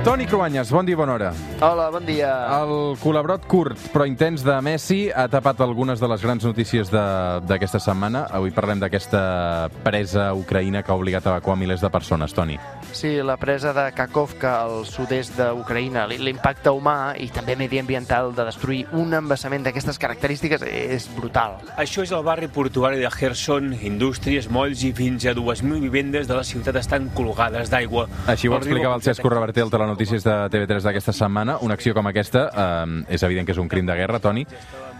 Toni Cruanyes, bon dia i bona hora. Hola, bon dia. El col·labrot curt però intens de Messi ha tapat algunes de les grans notícies de- d'aquesta setmana. Avui parlem d'aquesta presa ucraïna que ha obligat a evacuar milers de persones, Toni. Sí, la presa de Kakovka al sud-est d'Ucraïna, l'impacte humà i també mediambiental de destruir un embassament d'aquestes característiques és brutal. Això és el barri portuari de Kherson. Indústries, molls i fins a 2.000 vivendes de la ciutat estan colgades d'aigua. Així ho explicava el Cesc Reverter al Telenotícies de TV3 d'aquesta setmana. Una acció com aquesta eh, és evident que és un crim de guerra, Toni.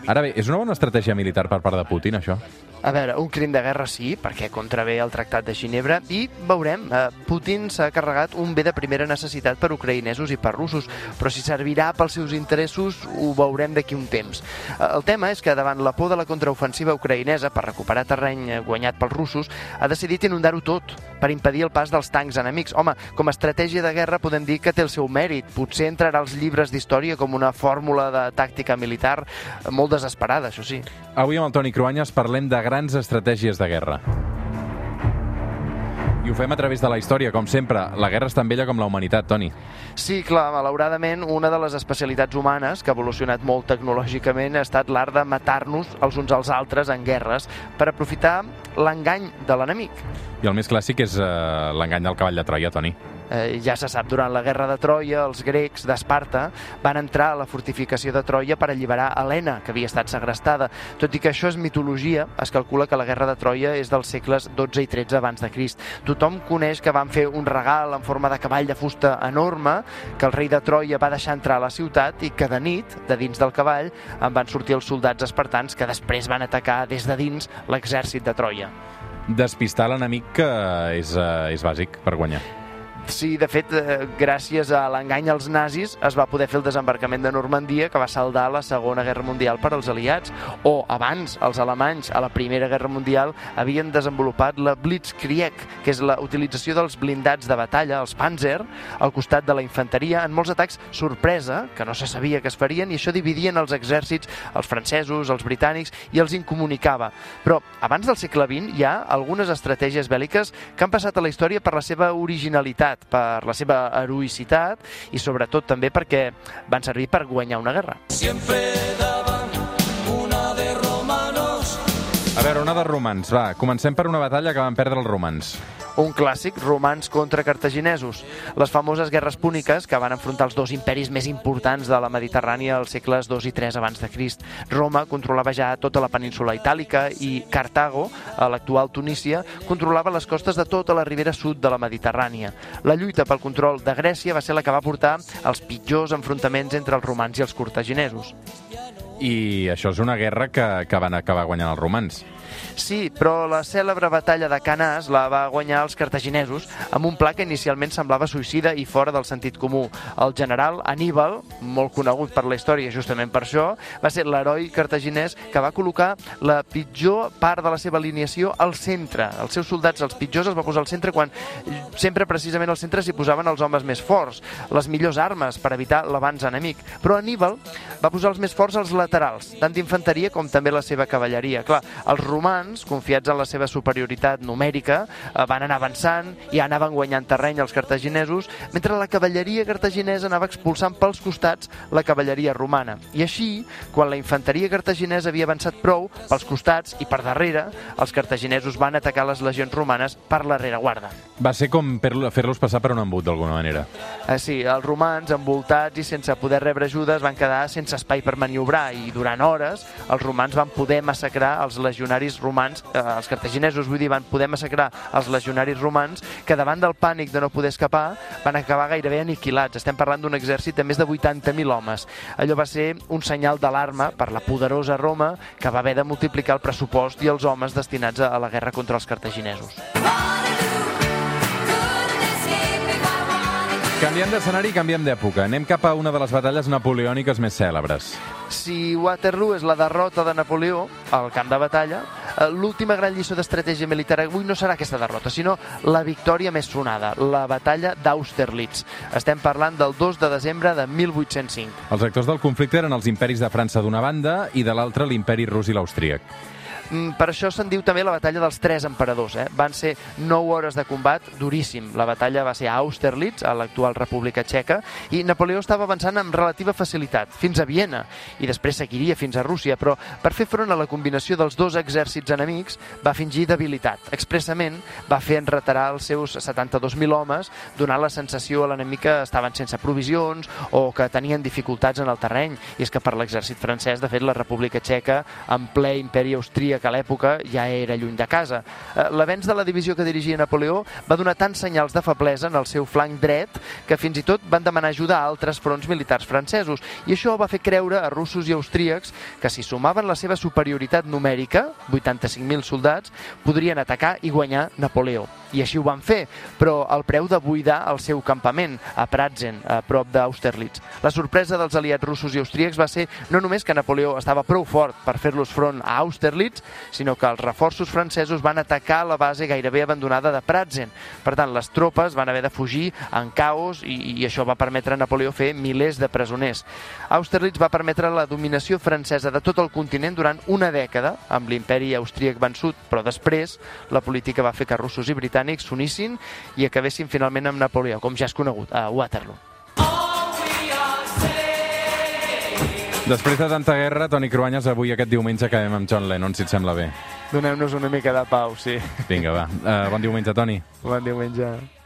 Ara bé, és una bona estratègia militar per part de Putin, això? A veure, un crim de guerra sí, perquè contravé el Tractat de Ginebra, i veurem, eh, Putin s'ha carregat un bé de primera necessitat per ucraïnesos i per russos, però si servirà pels seus interessos ho veurem d'aquí un temps. Eh, El tema és que davant la por de la contraofensiva ucraïnesa per recuperar terreny eh, guanyat pels russos, ha decidit inundar-ho tot per impedir el pas dels tancs enemics. Home, com a estratègia de guerra podem dir que té el seu mèrit. Potser entrarà als llibres d'història com una fórmula de tàctica militar eh, molt desesperada, això sí. Avui amb el Toni Cruanyes parlem de grans estratègies de guerra. I ho fem a través de la història, com sempre. La guerra és tan vella com la humanitat, Toni. Sí, clar, malauradament, una de les especialitats humanes que ha evolucionat molt tecnològicament ha estat l'art de matar-nos els uns als altres en guerres per aprofitar l'engany de l'enemic. I el més clàssic és eh, l'engany del cavall de Troia, Toni. Eh, ja se sap, durant la guerra de Troia, els grecs d'Esparta van entrar a la fortificació de Troia per alliberar Helena, que havia estat segrestada. Tot i que això és mitologia, es calcula que la guerra de Troia és dels segles 12 i 13 abans de Crist. Tothom coneix que van fer un regal en forma de cavall de fusta enorme, que el rei de Troia va deixar entrar a la ciutat i que de nit, de dins del cavall, en van sortir els soldats espartans que després van atacar des de dins l'exèrcit de Troia. Despistar l'enemic que és, eh, és bàsic per guanyar. Sí, de fet, eh, gràcies a l'engany als nazis es va poder fer el desembarcament de Normandia que va saldar la Segona Guerra Mundial per als aliats. O abans, els alemanys a la Primera Guerra Mundial havien desenvolupat la Blitzkrieg, que és la utilització dels blindats de batalla, els Panzer, al costat de la infanteria, en molts atacs sorpresa, que no se sabia que es farien, i això dividien els exèrcits, els francesos, els britànics, i els incomunicava. Però abans del segle XX hi ha algunes estratègies bèl·liques que han passat a la història per la seva originalitat, per la seva heroïcitat i sobretot també perquè van servir per guanyar una guerra. A veure, una de romans. Va, comencem per una batalla que van perdre els romans. Un clàssic, romans contra cartaginesos. Les famoses guerres púniques que van enfrontar els dos imperis més importants de la Mediterrània als segles 2 i 3 abans de Crist. Roma controlava ja tota la península itàlica i Cartago, a l'actual Tunísia, controlava les costes de tota la ribera sud de la Mediterrània. La lluita pel control de Grècia va ser la que va portar als pitjors enfrontaments entre els romans i els cartaginesos. I això és una guerra que, que van acabar guanyant els romans. Sí, però la cèlebre batalla de Canàs la va guanyar els cartaginesos amb un pla que inicialment semblava suïcida i fora del sentit comú. El general Aníbal, molt conegut per la història justament per això, va ser l'heroi cartaginès que va col·locar la pitjor part de la seva alineació al centre. Els seus soldats, els pitjors, els va posar al centre quan sempre precisament al centre s'hi posaven els homes més forts, les millors armes per evitar l'avanç enemic. Però Aníbal va posar els més forts als laterals, tant d'infanteria com també la seva cavalleria. Clar, els romans, confiats en la seva superioritat numèrica, eh, van anar avançant i anaven guanyant terreny als cartaginesos, mentre la cavalleria cartaginesa anava expulsant pels costats la cavalleria romana. I així, quan la infanteria cartaginesa havia avançat prou, pels costats i per darrere, els cartaginesos van atacar les legions romanes per la rereguarda. Va ser com fer-los passar per un embut, d'alguna manera. Eh, sí, els romans, envoltats i sense poder rebre ajuda, es van quedar sense espai per maniobrar i durant hores els romans van poder massacrar els legionaris romans, eh, els cartaginesos, vull dir, van poder massacrar els legionaris romans que davant del pànic de no poder escapar van acabar gairebé aniquilats. Estem parlant d'un exèrcit de més de 80.000 homes. Allò va ser un senyal d'alarma per la poderosa Roma que va haver de multiplicar el pressupost i els homes destinats a la guerra contra els cartaginesos. Canviem d'escenari i canviem d'època. Anem cap a una de les batalles napoleòniques més cèlebres. Si Waterloo és la derrota de Napoleó al camp de batalla, l'última gran lliçó d'estratègia militar avui no serà aquesta derrota, sinó la victòria més sonada, la batalla d'Austerlitz. Estem parlant del 2 de desembre de 1805. Els actors del conflicte eren els imperis de França d'una banda i de l'altra l'imperi rus i l'austríac. Mm, Per això se'n diu també la batalla dels tres emperadors. Eh? Van ser 9 hores de combat, duríssim. La batalla va ser a Austerlitz, a l'actual República Txeca, i Napoleó estava avançant amb relativa facilitat, fins a Viena, i després seguiria fins a Rússia, però per fer front a la combinació dels dos exèrcits enemics va fingir debilitat. Expressament va fer enreterar els seus 72.000 homes, donant la sensació a l'enemic que estaven sense provisions o que tenien dificultats en el terreny. I és que per l'exèrcit francès, de fet, la República Txeca, en ple imperi austríac a l'època, ja era lluny de casa. Eh, L'avenç de la divisió que dirigia Napoleó va donar tants senyals de feblesa en el seu flanc dret que fins i tot van demanar ajuda a altres fronts militars francesos. I això va fer creure a russos i austríacs que si sumaven la seva superioritat numèrica, 85.000 soldats, podrien atacar i guanyar Napoleó. I així ho van fer, però al preu de buidar el seu campament a Pratzen, a prop d'Austerlitz. La sorpresa dels aliats russos i austríacs va ser no només que Napoleó estava prou fort per fer-los front a Austerlitz, sinó que els reforços francesos van atacar la base gairebé abandonada de Pratzen. Per tant, les tropes van haver de fugir en caos i, i això va permetre a Napoleó fer milers de presoners. Austerlitz va permetre la dominació francesa de tot el continent durant una dècada, amb l'imperi austríac vençut, però després la política va fer que russos i britànics s'unissin i acabessin finalment amb Napoleó, com ja és conegut, a Waterloo. Després de tanta guerra, Toni Cruanyes, avui aquest diumenge acabem amb John Lennon, si et sembla bé. Donem-nos una mica de pau, sí. Vinga, va. Uh, bon diumenge, Toni. Bon diumenge.